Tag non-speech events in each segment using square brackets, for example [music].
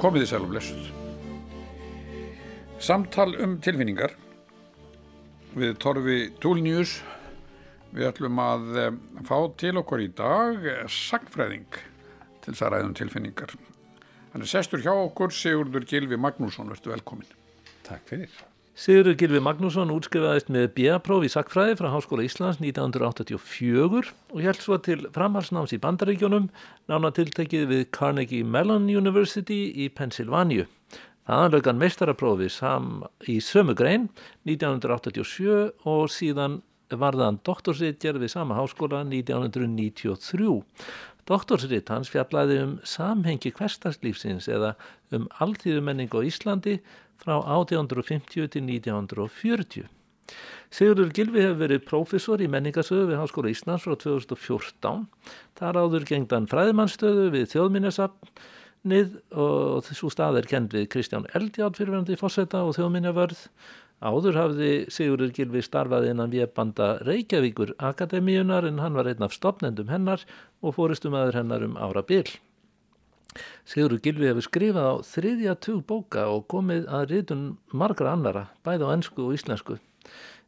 komið þið sæl og blessuð. Samtal um tilfinningar við Torfi Túlnius. Við ætlum að eh, fá til okkur í dag sagfræðing til þess að ræðum tilfinningar. Hann er sestur hjá okkur, Sigurdur Gilvi Magnússon, verður velkomin. Takk fyrir. Sigurður Gilvi Magnússon útskrifaðist með B.A.próf í Sackfræði frá Háskóla Íslands 1984 og held svo til framhalsnáms í Bandaríkjónum, nána tiltekið við Carnegie Mellon University í Pennsylvania. Þaðan lög hann meistaraprófi í sömu grein 1987 og síðan varðan doktorsritjar við sama háskóla 1993. Doktorsrit hans fjallaði um samhengi hverstarslífsins eða um alltíðumenning á Íslandi frá 1850 til 1940. Sigurður Gilvi hefur verið prófessor í menningasöðu við Háskóla Íslands frá 2014. Þar áður gengdan fræðimannstöðu við þjóðminnesafnið og þessu stað er kend við Kristján Eldjátt fyrirverandi fórseta og þjóðminnavörð. Áður hafði Sigurður Gilvi starfað innan viðbanda Reykjavíkur Akademíunar en hann var einn af stopnendum hennar og fóristum aður hennar um ára byll. Sigurður Gilvi hefur skrifað á þriðja tug bóka og komið að rítun margra annara, bæð á ennsku og íslensku.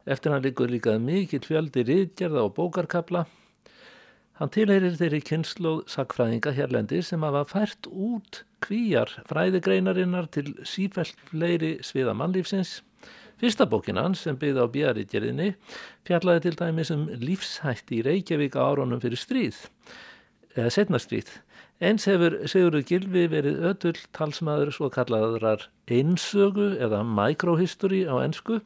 Eftir hann líkur líkað mikill fjöldi rítgerða og bókarkabla. Hann tilheyrir þeirri kynnslóð sakfræðinga hérlendi sem hafa fært út kvíjar fræðigreinarinnar til sífælt fleiri sviða mannlífsins. Fyrsta bókin hans sem byggði á björritgerðinni fjallaði til dæmis um lífshætti í Reykjavík árunum fyrir stríð, eða setna stríð. Eins hefur Sigurður Gilvi verið ötull talsmaður svo kallaðar einsögu eða microhistory á ennsku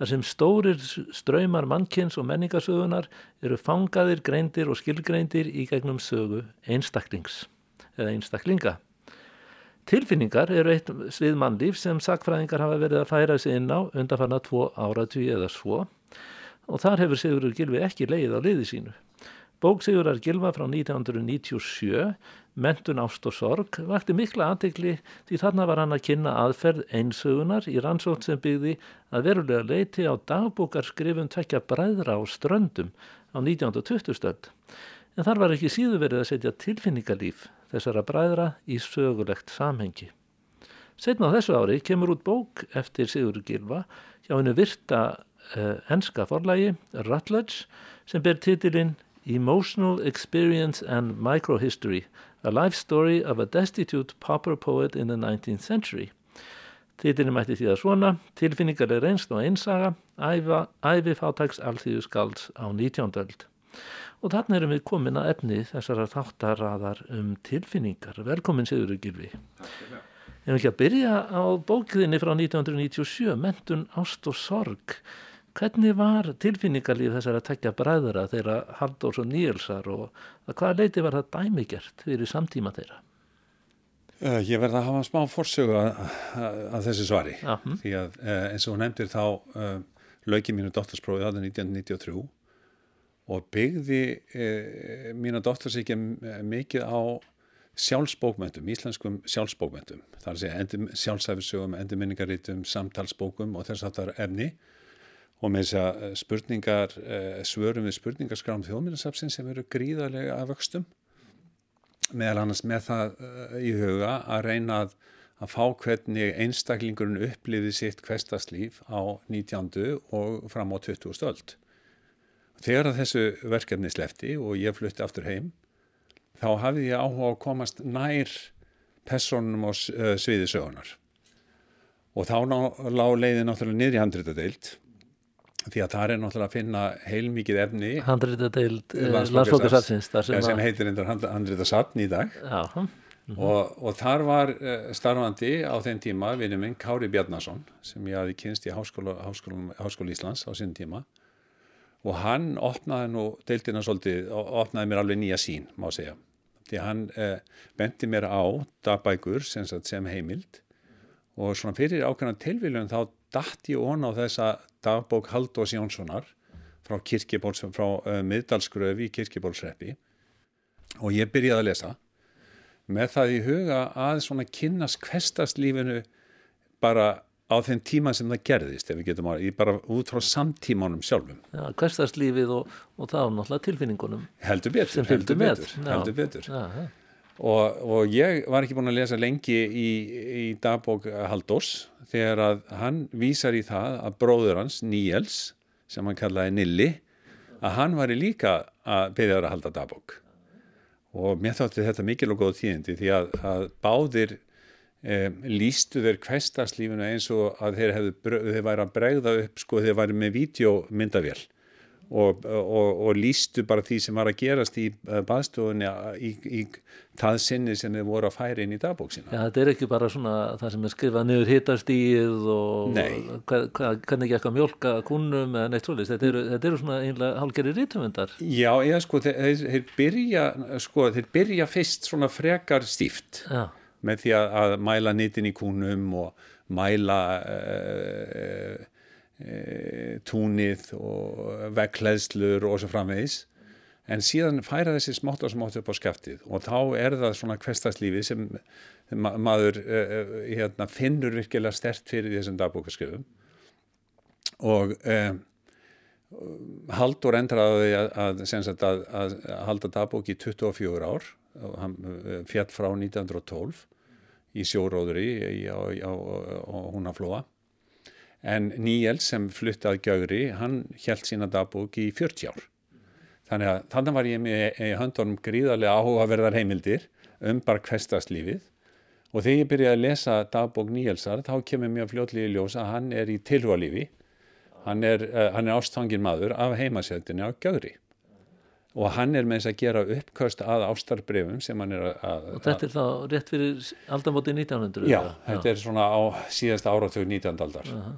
þar sem stórir ströymar mannkins og menningasögunar eru fangaðir, greindir og skilgreindir í gegnum sögu einstaklings eða einstaklinga. Tilfinningar eru eitt svið mannlíf sem sakfræðingar hafa verið að færa sig inn á undanfarna tvo áratví eða svo og þar hefur Sigurður Gilvi ekki leið á liði sínu. Bók Sigurðar Gilva frá 1997, Mentun ást og sorg, vakti mikla aðtegli því þarna var hann að kynna aðferð einsögunar í rannsótt sem byggði að verulega leiti á dagbúkar skrifum tvekja bræðra á ströndum á 1920 stöld. En þar var ekki síðu verið að setja tilfinningalíf þessara bræðra í sögulegt samhengi. Setna á þessu ári kemur út bók eftir Sigurður Gilva hjá hennu virta uh, enska forlægi, Rutledge, sem ber titilinn Emotional Experience and Microhistory, a life story of a destitute pauper poet in the 19th century. Títinni mætti því að svona, tilfinningar er reynst og einsaga, æfi fátæks allþýðu skalds á 19. öld. Og þarna erum við komin að efni þessara þáttaraðar um tilfinningar. Velkomin Sigurður Gilvi. Ef við ekki að byrja á bókiðinni frá 1997, Mentun, Ást og Sorg, Hvernig var tilfinningarlíf þessar að tekja bræðara þeirra Haldós og Níelsar og hvaða leiti var það dæmigert fyrir samtíma þeirra? Uh, ég verði að hafa smá fórsögu að, að þessi svari uh -huh. því að uh, eins og hún nefndir þá löggi mínu dóttarsprófið aðeins 1993 og byggði mínu dóttarsíkja mikið á sjálfsbókmyndum, íslenskum sjálfsbókmyndum þar að segja endur, sjálfsæfisögum, endurminningarítum, samtalsbókum og þess að það er efni og með þess að spurningar, svörum við spurningarskrám þjóðminnarsafsin sem eru gríðarlega að vöxtum meðal annars með það í huga að reyna að, að fá hvernig einstaklingurinn upplifið sitt hverstaslíf á 19. og fram á 20. stöld. Þegar að þessu verkefni slefti og ég flutti aftur heim þá hafði ég áhuga að komast nær personum og sviði sögunar og þá lág leiði náttúrulega niður í handréttadeild því að það er náttúrulega að finna heilmikið efni. Handréttadeild landsfólkarsafsins sem heitir endur handréttasafn í dag. Já, mm -hmm. og, og þar var uh, starfandi á þeim tíma vinnu minn Kári Bjarnason sem ég hafi kynst í Háskóla, Háskóla, Háskóla Íslands á sín tíma. Og hann opnaði nú deildina svolítið og opnaði mér alveg nýja sín má segja. Því hann uh, benti mér á dagbækur sem, sem heimild. Og svona fyrir ákveðna tilvíljum þá dætt ég ón á þessa dagbók Haldós Jónssonar frá, frá uh, miðdalsgröfi í Kirkibólsreppi og ég byrjaði að lesa með það í huga að svona kynnast hverstaslífinu bara á þeim tíma sem það gerðist ef við getum að, bara út frá samtímanum sjálfum. Já, hverstaslífið og, og það á náttúrulega tilfinningunum heldur betur, heldur betur, heldur betur. Já, og, og ég var ekki búin að lesa lengi í, í dagbók Haldós þegar að hann vísar í það að bróður hans, Níels sem hann kallaði Nilli að hann var í líka að byrja að halda dagbók. Og mér þátti þetta mikil og góð tíðindi því að, að báðir um, lístu þeir hverstarslífinu eins og að þeir, hefðu, þeir væri að bregða upp sko þeir væri með vídeomyndavél og, og, og lístu bara því sem var að gerast í eh, baðstofunni í, í það sinni sem þeir voru að færa inn í dagbóksina. Já, þetta er ekki bara svona það sem er skrifað niður hittastíð og hvernig ekki eitthvað mjölka kúnum eða neitt svolítið, þetta þetta eru svona einlega hálgeri rítumundar. Já, eða sko, þeir, þeir byrja sko, þeir byrja fyrst svona frekar stíft Já. með því að, að mæla nýtin í kúnum og mæla uh, e, túnið og vekkleðslur og svo framvegis. En síðan færa þessi smátt og smátt upp á skaftið og þá er það svona kvestaslífi sem ma maður e, hérna, finnur virkilega stert fyrir þessum dagbókarskrifum og e, Haldur endraði að, að, að, að halda dagbók í 24 ár. Hann fjall frá 1912 í sjóróðuri á, á, á Húnaflóa en Níels sem flutti að Gjögri, hann held sína dagbúk í 40 ár. Þannig að þannig var ég með í höndunum gríðarlega áhugaverðar heimildir um bara hverstaslífið og þegar ég byrjaði að lesa dagbók Níelsar þá kemur mjög fljóðlíði ljós að hann er í tilhúalífi, hann er, uh, er ástfangin maður af heimasjöldinni á Gjögri og hann er með þess að gera uppköst að ástarbrefum sem hann er að... Og þetta er þá rétt fyrir aldamóti 1900? Já, þetta já. er svona á síðasta áratug 19. aldar. Uh -huh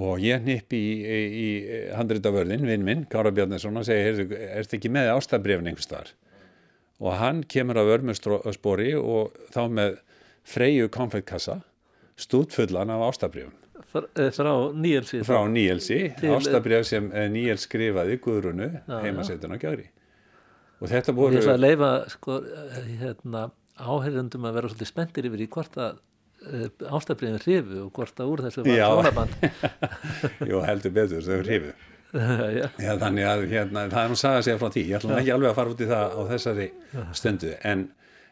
og ég nýpp í, í, í handritavörðin, vinn minn, Kára Bjarnason og segi, er þetta ekki með ástabrefn einhvers þar og hann kemur að vörmurspori og þá með freyju konfektkassa stúdfullan af ástabrefn eh, frá Níelsi frá Níelsi, ástabref sem eh, Níel skrifaði Guðrunu heimasettun á Gjari og þetta voru Ég ætla að leifa sko, eh, hérna, áherjandum að vera svolítið spendir yfir í hvort að Eh, ástafliðin hrifu og hvort að úr þessu var tónaband [laughs] Jú heldur betur þau hrifu. [laughs] Já, þannig að hérna, það er nú sagað sér frá því, ég ætlum ekki alveg að fara út í það á þessari stundu en,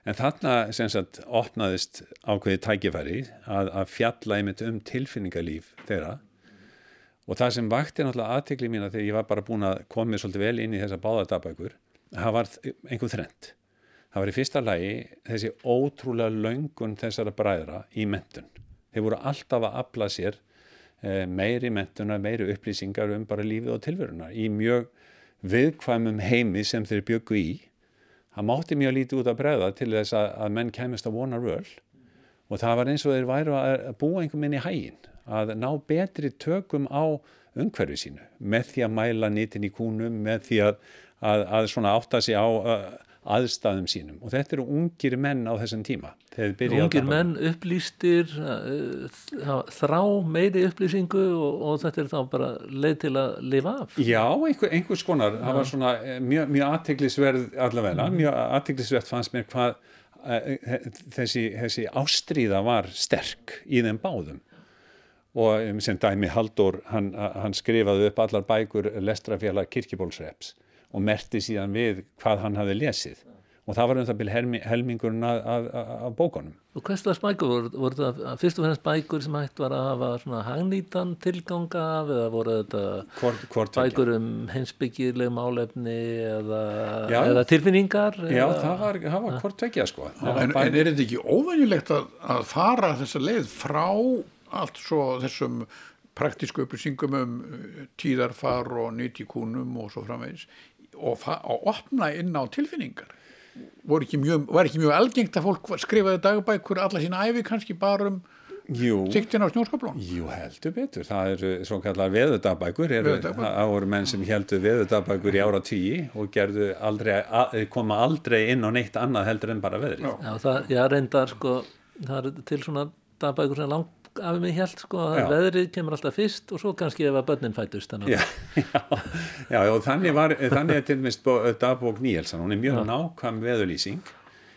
en þarna sem sagt opnaðist ákveði tækifæri að, að fjalla einmitt um tilfinningalíf þeirra. Og það sem vakti náttúrulega aðtikli mín að þegar ég var bara búin að komið svolítið vel inn í þessa báðardabækur það var einhver þrend það var í fyrsta lagi þessi ótrúlega laungun þessara bræðra í mentun. Þeir voru alltaf að afla sér eh, meiri mentuna, meiri upplýsingar um bara lífið og tilveruna í mjög viðkvæmum heimi sem þeir byggu í. Það mátti mjög lítið út að bræða til þess að, að menn kemist að vona röl og það var eins og þeir væru að búa einhver minn í hægin, að ná betri tökum á umhverfi sínu með því að mæla nýtin í kúnum, með því að, að, að átta sig á aðstæðum sínum. Og þetta eru ungir menn á þessum tíma Ungir menn upplýstir uh, þrá meiri upplýsingu og, og þetta er þá bara leið til að lifa af. Já, einhver, einhvers konar. Það var svona eh, mjög, mjög aðteglisverð allavega, mm. mjög aðteglisverð fannst mér hvað uh, þessi, þessi ástríða var sterk í þeim báðum. Og sem dæmi Haldur hann, hann skrifaði upp allar bækur lestrafélag kirkibólsreps og merti síðan við hvað hann hafi lesið og það var um það byrja helmingurinn af, af, af bókunum. Og hvers slags bækur voru, voru það fyrst og fremst bækur sem hægt var að hafa svona hagnýtan tilganga af eða voru þetta hvort, hvort bækur um hensbyggjileg málefni eða, eða tilfinningar? Já, eða? það var, var hvort vekja sko. En, en er þetta ekki óvægilegt að, að fara þessa leið frá allt svo þessum praktísku upplýsingum um tíðarfar og nýtíkunum og svo framvegis og að opna inn á tilfinningar. Ekki mjög, var ekki mjög algengt að fólk skrifaði dagbækur alla sína æfi kannski bara um siktin á snjóskablón Jú heldur betur, það eru svo kallar veðudagbækur, það voru menn sem heldur veðudagbækur í ára tíi og aldrei, koma aldrei inn á neitt annað heldur en bara veðri Já, já það, já reyndar sko það er til svona dagbækur sem langt af mig held sko að veðrið kemur alltaf fyrst og svo kannski ef að börnin fætust já, [laughs] já, já, og þannig var þannig er til dæmis dagbók Níelsan hún er mjög nákvæm veðurlýsing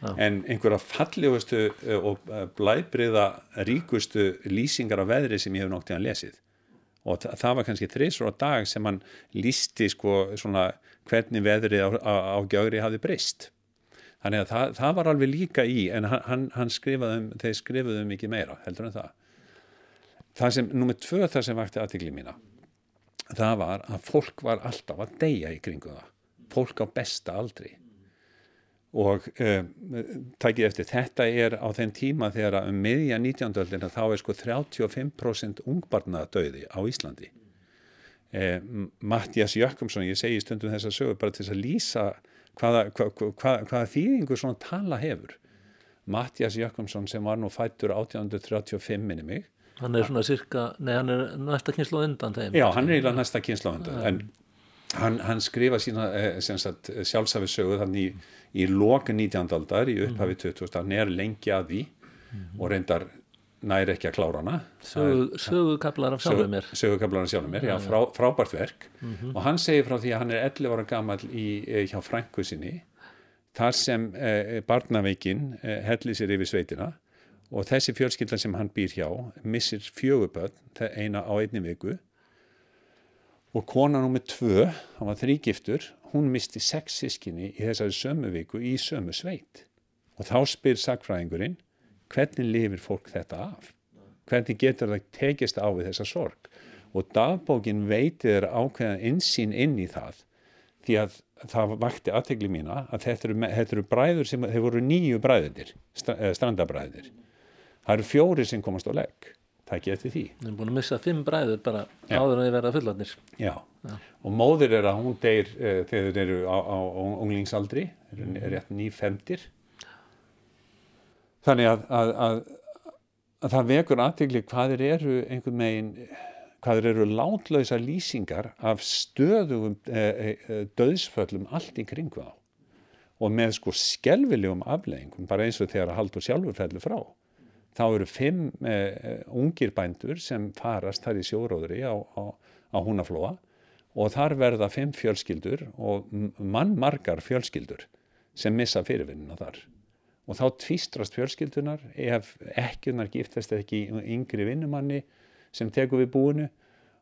já. en einhverja fallegustu eh, og eh, blæbriða ríkustu lýsingar af veðri sem ég hef nokt í hann lesið. Og það, það var kannski þreysur á dag sem hann lísti sko svona hvernig veðrið á, á, á gjögri hafi breyst. Þannig að það, það var alveg líka í en hann, hann skrifaði um, þeir skrifaði um mikið meira heldur en það það sem, nummið tvö það sem vakti aðtikli mína það var að fólk var alltaf að deyja í kringu það. Fólk á besta aldri. Og um, takið eftir þetta er á þenn tíma þegar um miðja 19. öldina þá er sko 35% ungbarna döði á Íslandi. Eh, Mattias Jökkumsson ég segi stundum þess að sögu bara til þess að lýsa hvaða, hva, hva, hvaða þýðingu svona tala hefur. Mattias Jökkumsson sem var nú fættur 1835 minni mig hann er svona cirka, nei hann er næsta kynslu undan þeim já hann er íla næsta kynslu undan en hann, hann skrifa sína eh, sjálfsafisögu þannig í, í loka 19. aldar í upphafi 2000 mhm. hann er lengi að því mm. og reyndar næri ekki að klára hana sögukablar af sjálfum mér sögukablar af sjálfum mér, já, frá, frábært verk mm -hmm. og hann segir frá því að hann er 11 ára gammal í, eh, hjá frængu sinni þar sem eh, barnaveikin eh, helli sér yfir sveitina og þessi fjölskylda sem hann býr hjá missir fjöguböld eina á einni viku. Og kona nummið tvö, hann var þrýgiftur hún misti sex sískinni í þessari sömu viku í sömu sveit. Og þá spyr sagfræðingurinn hvernig lifir fólk þetta af? Hvernig getur það tekist á við þessa sorg? Og dagbókin veitir ákveðan insýn inn í það því að það vakti aðtegli mína að þetta eru, þetta eru bræður sem, þeir voru nýju bræðir strandabræðir það eru fjóri sem komast á legg. Ég eftir því. Við erum búin að missa fimm bræður bara Já. áður en þið verða fullarnir. Já. Já, og móðir er að hún deyr uh, þegar þeir eru á, á, á unglingsaldri er, er rétt nýfemdir. Þannig að, að, að, að það vekur aðtegli hvaðir eru einhvern megin hvaðir eru látlausa lýsingar af stöðugum eh, eh, döðsföllum allt í kringu á og með sko skelvilegum afleggingum bara eins og þegar að haldur sjálfur fellur frá þá eru fimm uh, ungir bændur sem farast þar í sjóróðri á, á, á húnaflóa og þar verða fimm fjölskyldur og mann margar fjölskyldur sem missa fyrirvinnina þar. Og þá tvistrast fjölskyldunar ef ekkunar giftast ekki yngri vinnumanni sem tekur við búinu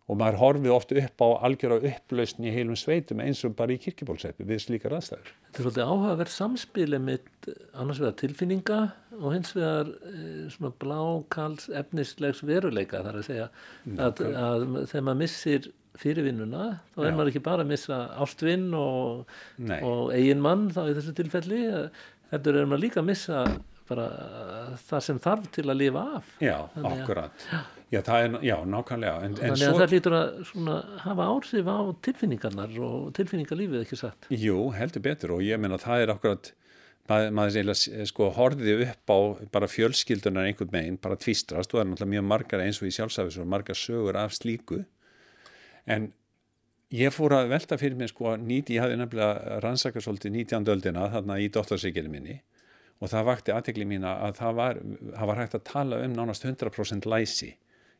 og maður horfið oft upp á algjör á upplausn í heilum sveitum eins og bara í kirkibólseppi við slíkar aðstæður. Þetta er svolítið áhugaverð samspili með annars vegar tilfinninga og hins vegar e, svona blákals efnislegs veruleika þar að segja að, að, að þegar maður missir fyrirvinnuna þá er Já. maður ekki bara að missa ástvinn og, og eigin mann þá í þessu tilfelli þetta er maður líka að missa bara það sem þarf til að lifa af. Já, Þannig, akkurat. Ja. Já, það er, já, nákvæmlega. En, Þannig að svo... það lítur að svona, hafa ársif á tilfinningarnar og tilfinningarlífið ekki satt. Jú, heldur betur og ég menna að það er akkurat, maður, maður eiginlega sko horfið upp á bara fjölskyldunar einhvern meginn, bara tvistrast og það er náttúrulega mjög margar eins og í sjálfsafis og margar sögur af slíku en ég fór að velta fyrir mig sko nýti, ég hafði nefnilega rannsakað svolítið 19. öldina þarna í dottarsikinu minni og það vakti aðtegli mína að það var, það var hægt að tala um nánast 100% læsi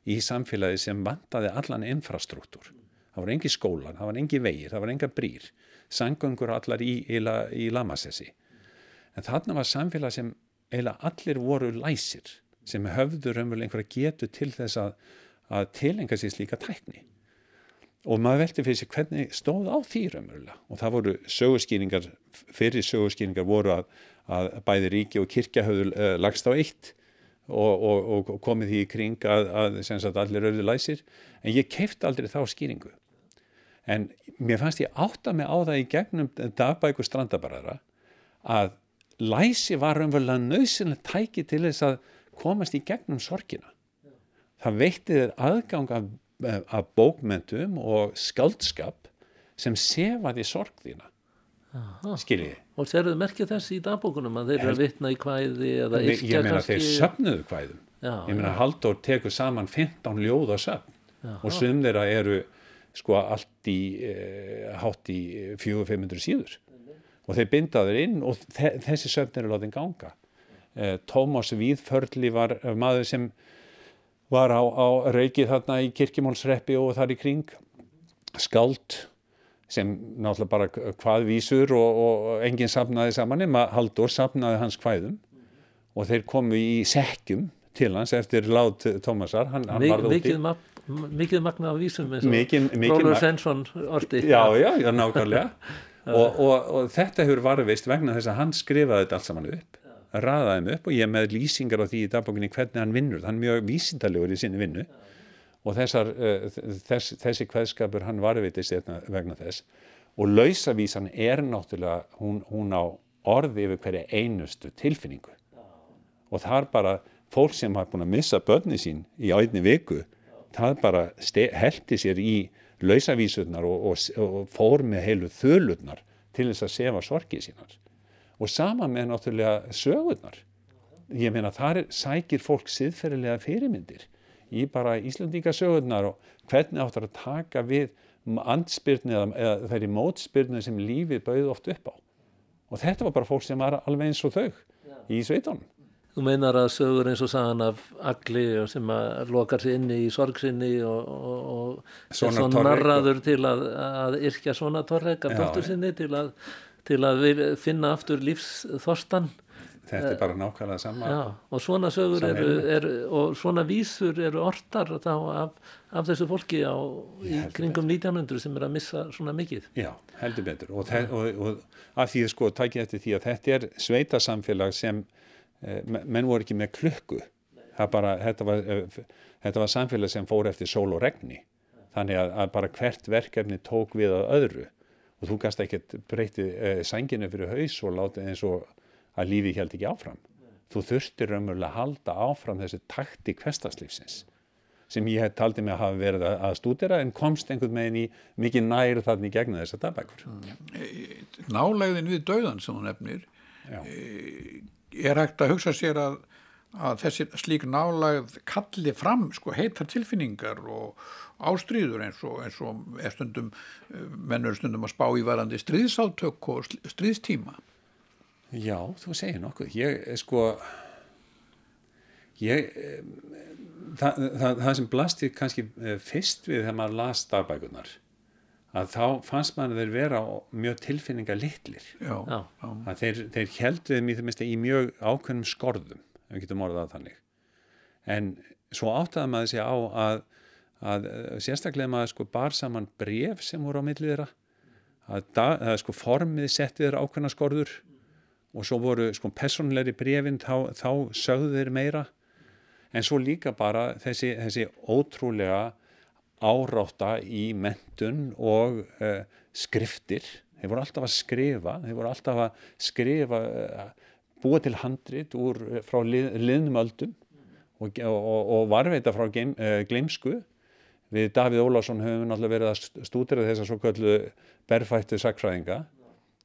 í samfélagi sem vantaði allan infrastruktúr. Það var engi skólan, það var engi vegir, það var enga brýr, sangöngur allar í, í, í lamassessi. En þarna var samfélag sem eiginlega allir voru læsir, sem höfður umvel einhverja getu til þess að, að tilenga sér slíka tækni. Og maður veldi fyrir sig hvernig stóð á því umverulega. Og það voru sögurskýringar, fyrir sögurskýringar voru að, að bæði ríki og kirkja höfðu uh, lagst á eitt og, og, og komið því í kring að, að sagt, allir auðvitað læsir. En ég keift aldrei þá skýringu. En mér fannst ég átta mig á það í gegnum dagbæku strandabaraðara að læsi var umverulega nöðsynlega tæki til þess að komast í gegnum sorgina. Það veitti þér aðgang af, af bókmentum og skaldskap sem sefaði sorg þína. Skiljiði og serðu merkja þess í dagbókunum að þeir eru að vitna í kvæði eða yrkja ég meina þeir söfnuðu kvæðum. Já, ég meina Haldur tekur saman 15 ljóða söfn. Já, og sum þeirra eru sko allt í eh, hátt í 400-500 síður. Og þeir bindaður inn og þe þessi söfn eru látið ganga. Eh, Tómas Víðförli var maður sem var á, á reikið þarna í kirkimálsreppi og þar í kring. Skált sem náttúrulega bara hvað vísur og, og enginn sapnaði saman nema Haldur sapnaði hans hvaðum og þeir komu í sekjum til hans eftir látt Tómasar. Hann, hann Mik mikið, ma mikið magna af vísum Róður Svensson orti. Já, já, já, nákvæmlega. [laughs] Og, og, og þetta hefur varðveist vegna þess að hann skrifaði þetta allt saman upp raðaði þeim upp og ég með lýsingar á því í dagbókinni hvernig hann vinnur, hann er mjög vísindalegur í sinni vinnu og þessar, uh, þess, þessi kveðskapur hann varðveitist vegna þess. Og lausavísan er náttúrulega hún, hún á orði yfir hverja einustu tilfinningu. Og það er bara fólk sem har búin að missa börni sín í áðinni viku það bara heldi sér í lausavísurnar og, og, og fór með heilu þölurnar til þess að sefa sorgið sínar og sama með náttúrulega sögurnar. Ég meina þar sækir fólk siðferðilega fyrirmyndir í bara Íslandíka sögurnar og hvernig áttar að taka við andspyrni eða, eða þeirri mótspyrni sem lífið bauð oft upp á. Og þetta var bara fólk sem var alveg eins og þau í sveitunum. Þú meinar að sögur eins og sagan af agli sem að lokar sér inni í sorgsinni og, og, og svona narraður til að, að yrkja svona torrek af dóttur sinni til að, til að finna aftur lífsþorstan. Þetta er bara nákvæmlega sama. Já, og svona sögur eru, er, og svona vísur eru ortar af, af þessu fólki á, í kringum 1900 sem er að missa svona mikið. Já, heldur betur og, og, og af því sko tækja eftir því að þetta er sveitasamfélag sem Eh, menn voru ekki með klukku bara, þetta, var, eh, þetta var samfélag sem fór eftir sól og regni þannig að, að bara hvert verkefni tók við að öðru og þú gæst ekkert breyti eh, sænginu fyrir haus og láti eins og að lífi held ekki áfram. Þú þurftir raunverulega að halda áfram þessi takti kvestaslífsins sem ég hef taldi mig að hafa verið að stúdera en komst einhvern veginn í mikið nær þannig gegna þess að dagbækur. Nálegðin við döðan sem þú nefnir e er hægt að hugsa sér að, að þessi slík nálagð kalli fram sko, heitar tilfinningar og ástríður eins og, eins og er stundum, mennur stundum að spá í varandi stríðsátök og stríðstíma. Já, þú segir nokkuð. Ég, sko, ég, það, það, það sem blasti kannski eh, fyrst við þegar maður las dagbækunar að þá fannst mann þeir vera mjög tilfinninga litlir að þeir, þeir helduðum í, í mjög ákveðnum skorðum við getum orðað þannig. En svo áttaði maður sig á að, að sérstaklega maður sko bar saman bref sem voru á millið þeirra að, að, að sko formið setti þeirra ákveðna skorður og svo voru sko personleiri brefin þá, þá sögðu þeir meira. En svo líka bara þessi, þessi ótrúlega árátta í mentun og uh, skriftir. Þeir voru alltaf að skrifa þeir voru alltaf að skrifa uh, búa til handrit úr, eh, frá lið, liðnum öldum og, og, og varveita frá geim, uh, gleimsku við Davíð Ólásson höfum náttúrulega verið að stúdira þessar svo köllu berfættu sakfræðinga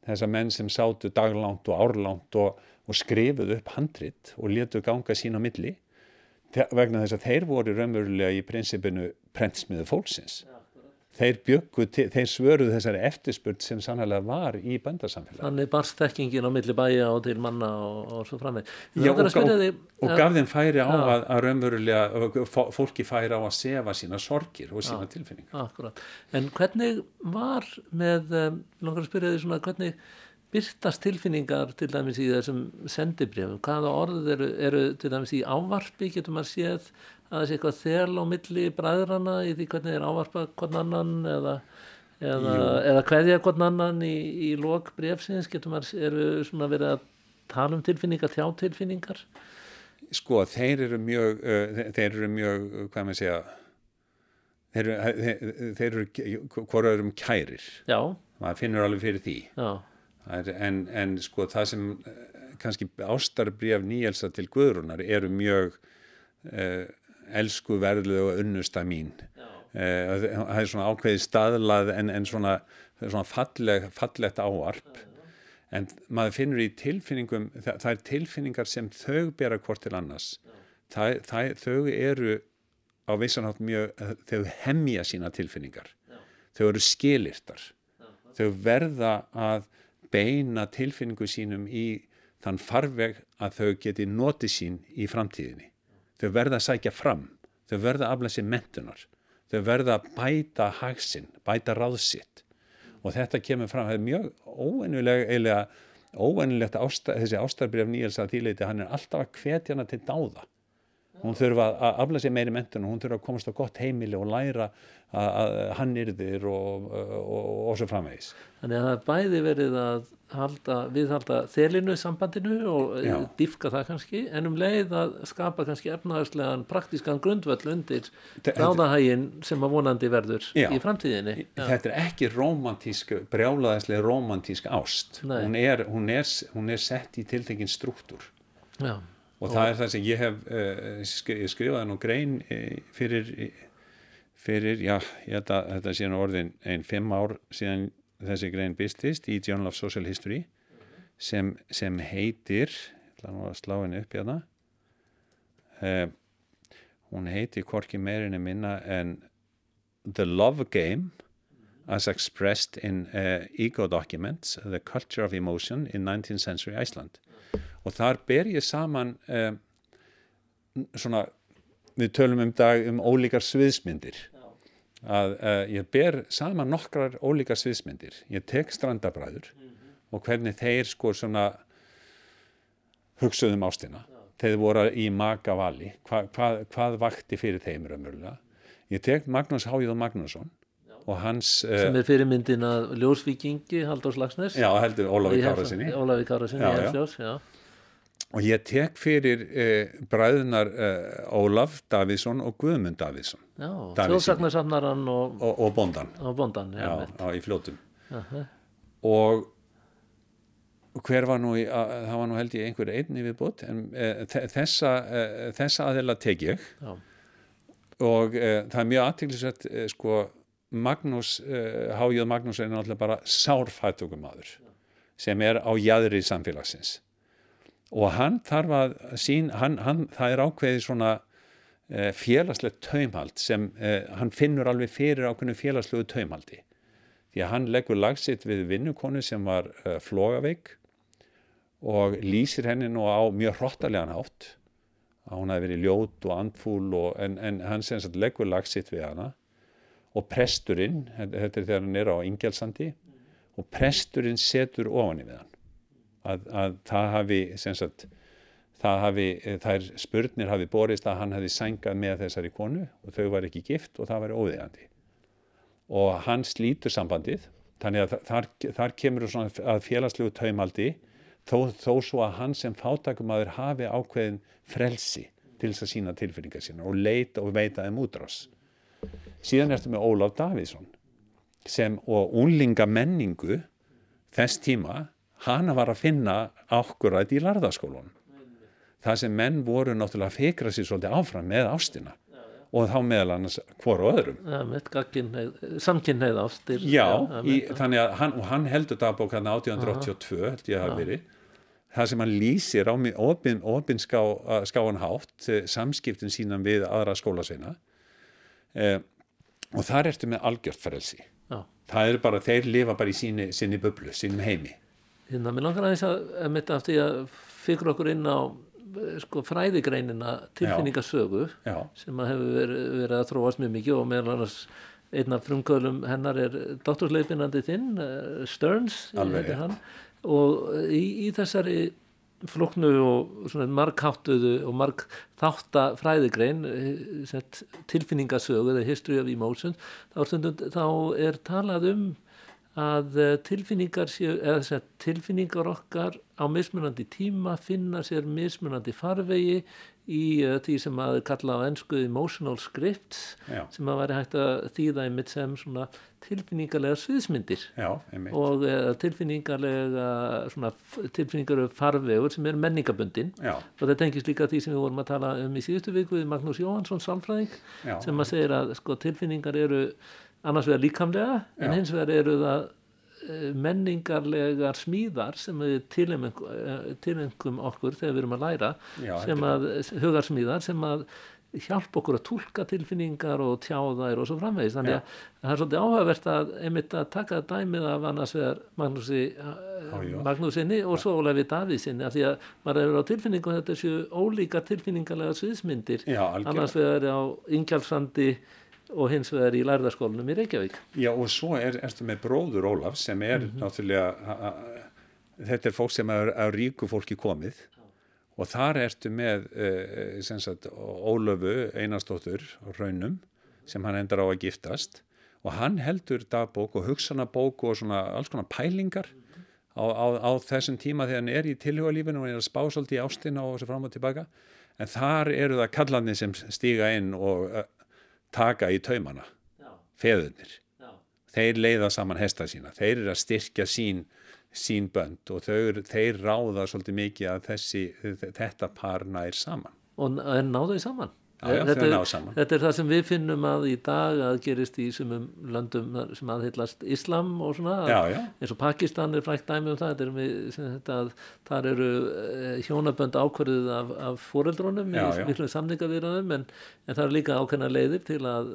þessar menn sem sátu daglánt og árlánt og, og skrifuðu upp handrit og letu ganga sín á milli. Vegna þess að þeir voru raunverulega í prinsipinu prentsmiðu fólksins þeir byggu, þeir svöruðu þessari eftirspurt sem sannlega var í bændarsamfélag. Þannig barst þekkingin á milli bæja og til manna og, og svo framveg. Já og, og, og gaf þeim færi á að, að raunverulega fólki færi á að sefa sína sorgir og sína tilfinningar. Akkurat. En hvernig var með, um, langar að spyrja því svona, hvernig byrtast tilfinningar til dæmis í þessum sendibrjöfum, hvaða orð eru, eru til dæmis í ávarpi, getur maður séð að það sé eitthvað þel á milli bræðrana í því hvernig er ávarpa hvern annan eða, eða, eða hverja hvern annan í, í lok brefsins, getur maður eru svona verið að tala um tilfinningar, þjá tilfinningar? Sko, þeir eru mjög uh, þeir eru mjög, hvað maður segja þeir eru, þeir, þeir eru hvora eru um kærir. Já. Maður finnur alveg fyrir því. Já en, en sko það sem eh, kannski ástarbrif nýjelsa til Guðrunar eru mjög uh, elsku verðlu og unnusta mín. Uh, það er svona ákveði staðlað en, en svona, svona falleg, fallegt áarp en maður finnur í tilfinningum það, það er tilfinningar sem þau bera hvort til annars. Það, það, þau eru á vissanátt mjög þau hemmja sína tilfinningar. Þau eru skilirtar þau verða að beina tilfinningu sínum í þann farveg að þau geti noti sín í framtíðinni. Þau verða að sækja fram, þau verða að afla sér mentunar, þau verða að bæta hagsinn, bæta ráðsitt og þetta kemur fram, það er mjög óennilega, eiginlega óennilegt ásta, þessi ástarbrif Níels að þýleiti, hann er alltaf að hvetja hana til dáða hún þurfa að afla sér meiri mentun og hún þurfa að komast á gott heimili og læra að hann yrðir og, og, og svo framvegis Þannig að það er bæði verið að halda, viðhalda þelinu sambandinu og Já. diffka það kannski en um leið að skapa kannski efnaðarslegan praktískan grundvöll undir ráðahægin sem að vonandi verður Já. í framtíðinni Já. Þetta er ekki romantísk brjálaðislega romantísk ást hún er, hún, er, hún er sett í tiltekinn struktúr Já og það er það sem ég hef uh, skrifað nú grein uh, fyrir, fyrir já, þetta, þetta sé nú orðin einn fimm ár síðan þessi grein byrstist í Journal of Social History sem, sem heitir hlaðan að slá henni upp hérna uh, hún heitir Korki meirinni minna en The Love Game as expressed in ego documents The Culture of Emotion in 19th Century Iceland og þar ber ég saman um, svona við tölum um dag um ólíkar sviðsmyndir. Að uh, ég ber saman nokkrar ólíkar sviðsmyndir. Ég tek strandabræður mm -hmm. og hvernig þeir sko svona hugsuðum ástina. Þeir voru í magavali. Hva, hvað, hvað vakti fyrir þeim raunverulega? Ég tek Magnús Hájóð Magnússon og hans uh, sem er fyrirmyndin að ljósvikingi Haldur Slagsnes já heldur Ólafi Kárasinni Ólafi Kárasinni og ég tek fyrir eh, bræðunar eh, Ólaf Davíðsson og Guðmund Davíðsson. Þjóðsagnarsamnaran og, og, og bondan, og bondan já, á, í fljótum. Uh -huh. og hver var nú í, að, það var nú held ég einhver einni við bútt en e, þessa, e, þessa aðeila tek ég. Já. og e, það er mjög aðtæklusvægt sko Magnús, Hájóð Magnús er náttúrulega bara sárfættugumadur sem er á jæðri samfélagsins og hann þarf að sín, hann, hann, það er ákveðið svona e, félagslegt taumhald sem e, hann finnur alveg fyrir ákveðinu félagslegu taumhaldi. Því að hann leggur lagsitt við vinnukonu sem var e, flogaveik og lýsir henni nú á mjög hróttalegan hátt að hún hafi verið ljót og andfúl og, en, en hann sem sagt leggur lagsitt við hana og presturinn, þetta er þegar hann er á Ingjelsandi og presturinn setur ofan í við hann að, að það hafi sagt, það hafi, þær spurnir hafi borist að hann hafi sængað með þessari konu og þau var ekki gift og það var óðegandi og hann slítur sambandið þannig að þar, þar kemur að félagslegu taumaldi þó, þó svo að hann sem fátakumadur hafi ákveðin frelsi til þess að sína tilfinningar sína og leita og veita þeim útrás. Síðan ertu með Ólaf Davíðsson sem og unlinga menningu þess tíma hana var að finna ákkurætt í larðaskólunum. Það sem menn voru náttúrulega að fikra sér svolítið áfram með ástina og þá meðal annars hvoru öðrum. Ja, Samkynneið ástir. Já, ja, í, þannig að hann, hann heldur dagbók hann 1882 held ég að hafa verið. Það sem hann lýsir á opin, opin ská, skáan hátt eh, samskiptin sínan við aðra skólasveina eh, og þar ertu með algjört frelsi. Já. Það er bara, þeir lifa bara í síni, síni bublu, sínum heimi hérna, mér langar aðeins að, að mitt af því að fyrir okkur inn á sko, fræðigreinina tilfinningasögu Já. sem að hefur verið, verið að þróast mjög mikið og meðal annars einn af frumkvölum hennar er doktorsleipinandi þinn, uh, Stearns Alveg, og í, í þessari floknu og markháttuðu og markþáttafræðigrein eh, tilfinningasögu eða history of emotion þá, þá er talað um að eh, tilfinningar, séu, eða, tilfinningar okkar á mismunandi tíma finna sér mismunandi farvegi í uh, því sem að kalla á ennsku emotional scripts Já. sem að væri hægt að þýða einmitt sem svona tilfinningarlega sviðsmyndir Já, og uh, tilfinningarlega svona, tilfinningarlega farvegur sem er menningabundin Já. og það tengis líka því sem við vorum að tala um í síðustu viku við Magnús Jóhansson Salfræðing sem að segja að sko, tilfinningar eru annars vegar líkamlega en hins vegar eru það eh, menningarlegar smíðar sem við tilengum eh, okkur þegar við erum að læra Já, sem að, hugarsmíðar sem að hjálpa okkur að tólka tilfinningar og tjáðær og svo framvegis. Þannig að það er svolítið áhugavert að einmitt að taka dæmið af annars vegar Magnúsi, eh, Magnúsinni og svo Ólefi Davíðsinni af því að maður er á tilfinningum þetta séu ólíkar tilfinningarlega sviðsmyndir. Annars vegar á Ingjaldsandi og hins vegar í lærðarskólanum í Reykjavík. Já og svo er, erstu með bróður Ólaf sem er mm -hmm. náttúrulega, þetta er fólk sem er á ríku fólki komið og þar ertu með uh, sagt, Ólöfu Einarstóttur raunum sem hann endar á að giftast og hann heldur dagbók og hugsanabók og svona alls konar pælingar á, á, á þessum tíma þegar hann er í tilhugalífinu og hann er að spá svolítið í ástina og þessu fram og tilbaka en þar eru það kallarnir sem stíga inn og taka í taumana feðunir þeir leiða saman hesta sína þeir eru að styrkja sín sín bönd og þeir, þeir ráða svolítið mikið að þessi, þetta par nær saman. Og náðu þau saman? Já, já, þetta, er, þetta er það sem við finnum að í dag að gerist í sumum löndum sem aðhyllast Islam og svona. Já, eins og Pakistan er frækt dæmi um það þetta er með, þetta, þar eru eh, hjónabönd ákvarðið af, af foreldrónum í miklu samningavirðanum en, en það er líka ákveðna leiðir til að,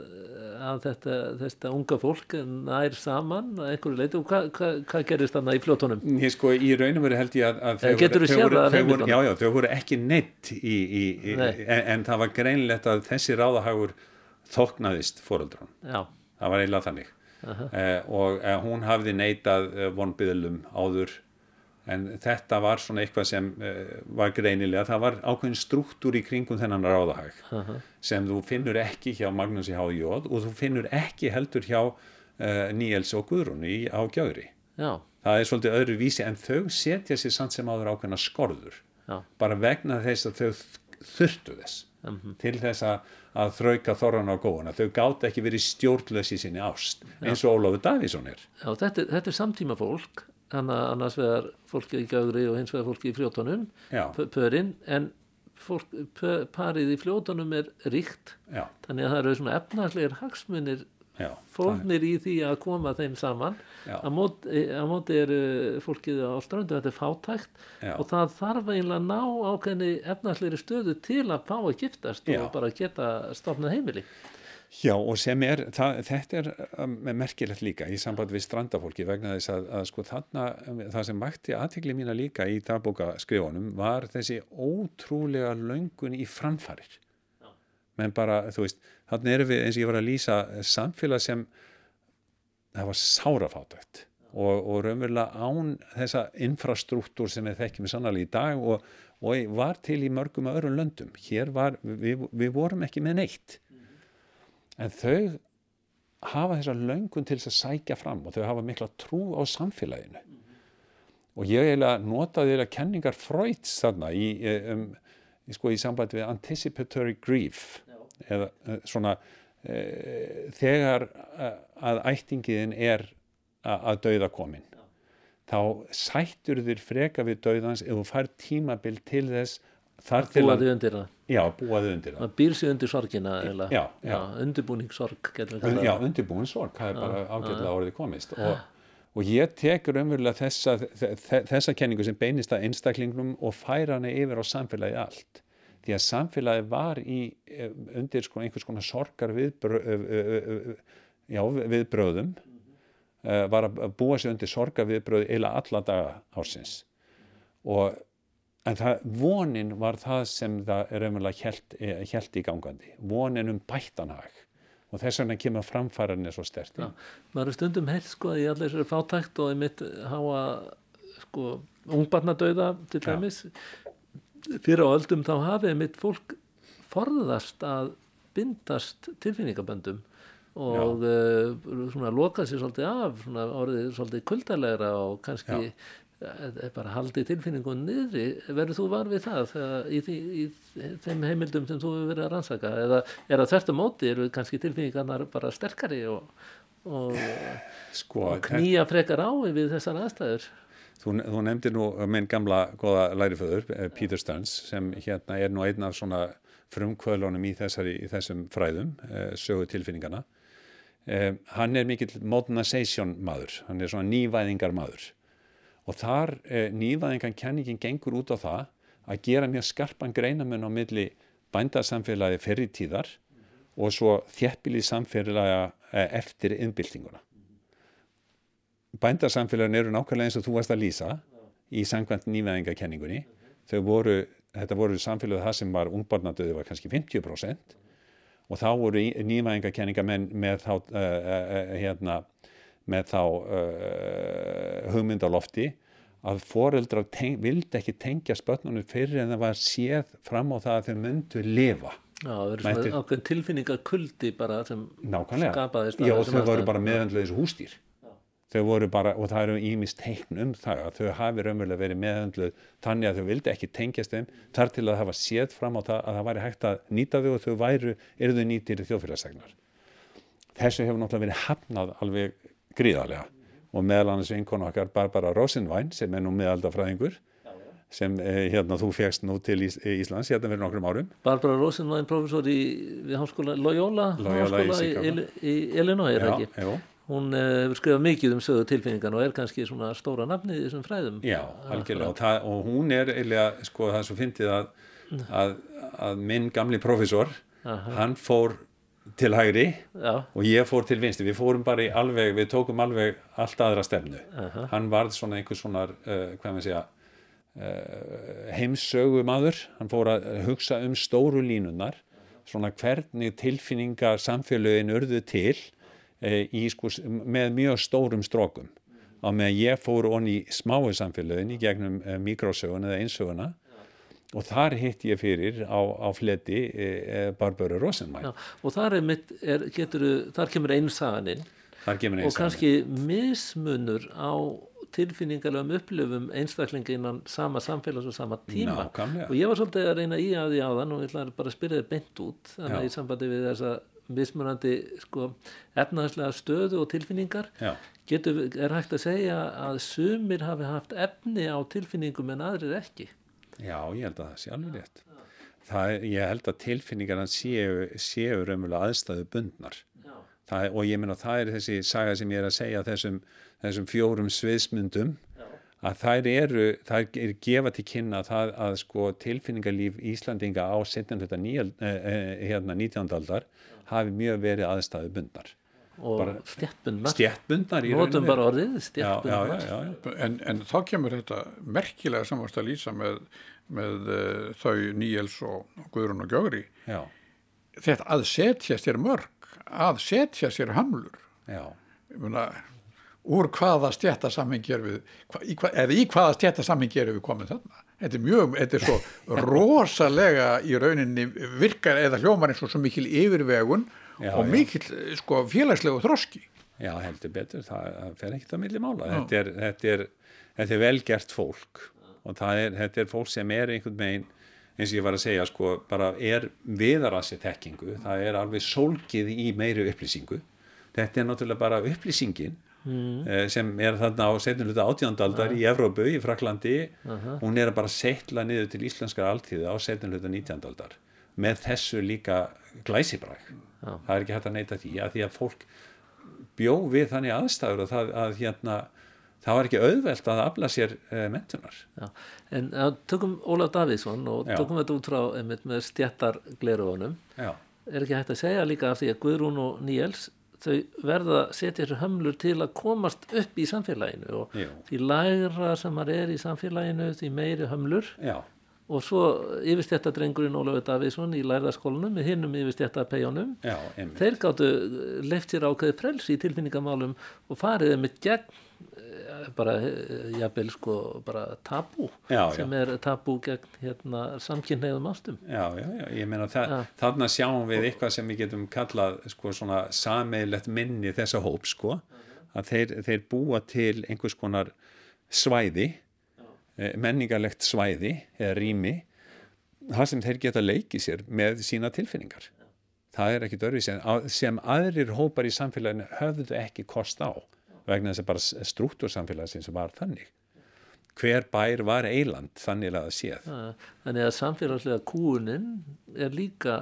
að þetta, þetta unga fólk nær saman að einhverju leiti og hvað hva, hva gerist þannig í fljótonum? Ég sko í raunum verið held ég að, að þau, voru, þau, voru, voru, já, þau voru ekki neitt í, í, í, en, en það var greinlega greinlegt að þessi ráðahagur þoknaðist fóröldran það var eiginlega þannig. Uh -huh. eh, og eh, hún hafði neitað eh, vonbyðlum áður. En þetta var svona eitthvað sem eh, var greinilega, það var ákveðin struktúr í kringum þennan ráðahag uh -huh. sem þú finnur ekki hjá Magnús í Hájóð og þú finnur ekki heldur hjá eh, Níels og Guðrún í Ágjöðri það er svolítið öðru vísi en þau setja sér samt sem áður ákveðina skorður Já. bara vegna þess að þau þurftu þess mm -hmm. til þess að, að þrauka þorran á góðuna þau gátt ekki verið stjórnlösi sinni ást eins og Ólafur Davísson er. Já, þetta, þetta er samtíma fólk annars vegar fólki í Gaugri og hins vegar fólki í fljótonum pörinn, en fólk, pö, parið í fljótonum er ríkt. Já. þannig að það eru svona efnarsleir hagsmunir fólknir í því að koma þeim saman. Að móti, að móti er fólkið á ströndu þetta er fátækt Já. og það þarf eiginlega að ná ákveðni efnarsleiri stöðu til að fá að giftast Já. og bara geta stofnað heimili. Já og sem er, það, þetta er um, merkilegt líka í samband við strandafólki vegna þess að, að sko þarna það sem mætti aðtegli mína líka í dagbókaskrifunum var þessi ótrúlega löngun í framfarir. Menn bara, þú veist, þannig erum við eins og ég var að lýsa samfélag sem það var sárafátækt og, og raunverulega án þessa infrastruktúr sem við þekkjum sannlega í dag og, og var til í mörgum öðrum löndum, hér var við, við vorum ekki með neitt. En þau hafa þessa löngun til þess að sækja fram og þau hafa mikla trú á samfélaginu. Og ég notaði kenningar Freuds þarna í um, sko, í sambandi við anticipatory grief. Eða uh, svona uh, þegar uh, að ættingiðin er að dauða komin þá sættur þér freka við dauðans ef þú fær tímabil til þess þar til að búaði undir það Já, búaði undir það. Það býr sér undir sorgina? Já, já. já við kallað. Já, undirbúningssorg, það er bara ágætilega orðið komist og og ég tekur umverulega þessa, þessa kenningu sem beinist að einstaklingnum og færa hana yfir á samfélagi allt því að samfélagi var í eh, undir sko einhvers konar sorgar viðbröð, já, viðbröðum uh, var að búa sig undir sorgar viðbröð eila alla daga ársins. Og en það, vonin var það sem það er umverulega helt, helt í gangandi. Vonin um bættanhag og þess vegna kemur framfærarinni svo stert ja, maður er stundum heilt sko að í allir þessari fátækt og einmitt háa sko ungbarnadauða til dæmis fyrir á öldum þá hafið einmitt fólk forðast að bindast tilfinningaböndum og uh, svona loka sér svolítið af svona orðið svolítið kuldarlegra og kannski Já. bara haldi tilfinningun niðri. Verður þú var við það í, því, í þeim heimildum sem þú hefur verið að rannsaka? Eða er það þertu móti eru kannski tilfinningarnar bara sterkari og, og, sko, og knýja frekar á við þessar aðstæður Þú, þú nefndir nú minn gamla goða læriföður, eh, Peter Stearns sem hérna er nú einn af svona frumkvöðlunum í, þessari, í þessum fræðum eh, sögu tilfinningarna eh, hann er mikill modernization maður, hann er svona nývæðingar maður og þar nýðaðingan kenningin gengur út á það að gera mjög skarpan greinamun á milli bændasamfélagi mm -hmm. og svo þjæppilið samfélagi eftir innbyltinguna. Bændasamfélagin eru nákvæmlega eins og þú varst að lýsa í sangvænt nýðaðingakenningunni. Þau voru, þetta voru samfélagið það sem var ungbarnadöðu var kannski 50% og þá voru nýðaðingakenninga með, þá uh, uh, hérna með þá uh, hugmyndalofti að foreldrar vildi ekki tengja spötnunum fyrir en það var séð fram á það að þau myndu lifa Já, það verður svona ákveðin tilfinningakuldi bara sem Nákvæmlega. skapaðist Já, þau voru bara meðvendlega þessu hústýr þau voru bara, og það eru ímist teikn um það að þau hafi raunverulega verið meðhendluð þannig að þau vildi ekki tengjast þeim þar til að það var séð fram á það að það væri hægt að nýta þau og þau væru, eru þau nýtir í þjóðfélagstegnar þessu hefur náttúrulega verið hafnað alveg gríðarlega. Og meðal annars vinkonu okkar Barbara Rosenwein sem er nú meðaldafræðingur sem eh, hérna þú fegst nú til Ís Íslands hérna fyrir nokkrum árum. Barbara Rosenwein, professor í við háskóla Loyola, Loyola háskóla í, í, í Illinois, er það ekki? Já, hún eh, hefur skrifað mikið um sögu tilfinningan og er kannski svona stóra nafni í þessum fræðum Já, algjörlega, og, það, og hún er eiginlega, sko það er svo fyndið að, að, að minn gamli profesor Aha. hann fór til hægri Já. og ég fór til vinsti, við fórum bara í alveg við tókum alveg allt aðra stefnu Aha. hann varð svona einhvers svona uh, hvað maður segja uh, heimsögu maður, hann fór að hugsa um stóru línunar svona hvernig tilfinningar samfélögin urðu til Eh, í, sko, með mjög stórum strókum á meðan ég fór onni í smáu samfélagin í gegnum e, mikrósögun eða einsöguna og þar hitt ég fyrir á, á fleti e, e, Barbara Rosenmæn og þar, er mitt, er, getur, þar kemur einu saganinn og kannski mismunur á tilfinningarlegum upplöfum einstaklingi innan sama samfélags og sama tíma. Nákvæmlega. og ég var svolítið að reyna í að því á þann og ég ætlaði bara að spyrja þið beint út þannig að í sambandi við þessa mismunandi sko, efnaðslega stöðu og tilfinningar. Getur, er hægt að segja að sumir hafi haft efni á tilfinningum en aðrir ekki? Já, ég held að það sé alveg rétt. Það, ég held að tilfinningarna séu, séu raunverulega aðstæðu bundnar. Það, og ég menna það er þessi saga sem ég er að segja þessum, þessum fjórum sviðsmyndum að þær eru, þær eru gefa til kynna það að sko tilfinningarlíf Íslandinga á 17. Eh, eh, hérna 19. aldar hafi mjög verið aðstæðu bundnar og stjættbundnar stjættbundnar notum bara orðið stjættbundnar en, en þá kemur þetta merkilega samvast að lýsa með, með uh, þau Níels og Guðrún og Gjóri já. þetta að setja sér mörg að setja sér hamlur já Muna, úr hvaða stjættasammingi er við hva, eða í hvaða stjættasammingi er við komið þarna? Þetta er mjög, þetta er svo [laughs] rosalega í rauninni virkar eða hljómar eins og svo mikil yfirvegun já, og mikil sko félagslegu þroski. Já, heldur betur, það fer ekkert að milli mála. Þetta er, þetta, er, þetta er velgert fólk og er, þetta er fólk sem er einhvern veginn eins og ég var að segja sko, bara er viðarassi tekkingu, það er alveg sólkið í meiri upplýsingu. Þetta er náttúrulega bara upplýsingin mm. sem er þarna á setjumluta átjóndaldar í Evrópu, í Fraklandi uh -huh. hún er að bara setla niður til íslenskar alltíði á setjumluta nítjandaldar með þessu líka glæsibræk uh. það er ekki hægt að neyta því að því að fólk bjó við þannig aðstæður að, það, að hérna það var ekki auðvelt að afla sér uh, mentunar. Já, en uh, tökum Ólaf Davíðsson og Já. tökum þetta út frá einmitt með stjættargleruðunum er ekki hægt að segja líka af því að Guðrún og Níels þau verða að setja þessu hömlur til að komast upp í samfélaginu og Já. því læra sem maður er í samfélaginu því meiri hömlur Já. og svo yfirstjættadrengurinn Ólafur Davíðsson í læraskólanum með hinnum yfirstjættapejónum þeir gáttu leift sér ákveði frels í tilfinningamálum og fariði með gegn bara eh, jafnvel sko bara tabú já, sem já. er tabú gegn hérna samkynneigðum ástum. Já, já, já, ég meina þarna sjáum við eitthvað sem við getum kallað sko svona sameilett minni þessa hóp sko. Að þeir, þeir búa til einhvers konar svæði eh, menningarlegt svæði eða rými það sem þeir geta leikið sér með sína tilfinningar. Það er ekki dörfið sem, sem aðrir hópar í samfélaginu höfðu ekki kost á vegna þess að bara struktúrsamfélagsins var þannig. Hver bær var eiland þannig að það séð Þannig að samfélagslega kúunin er líka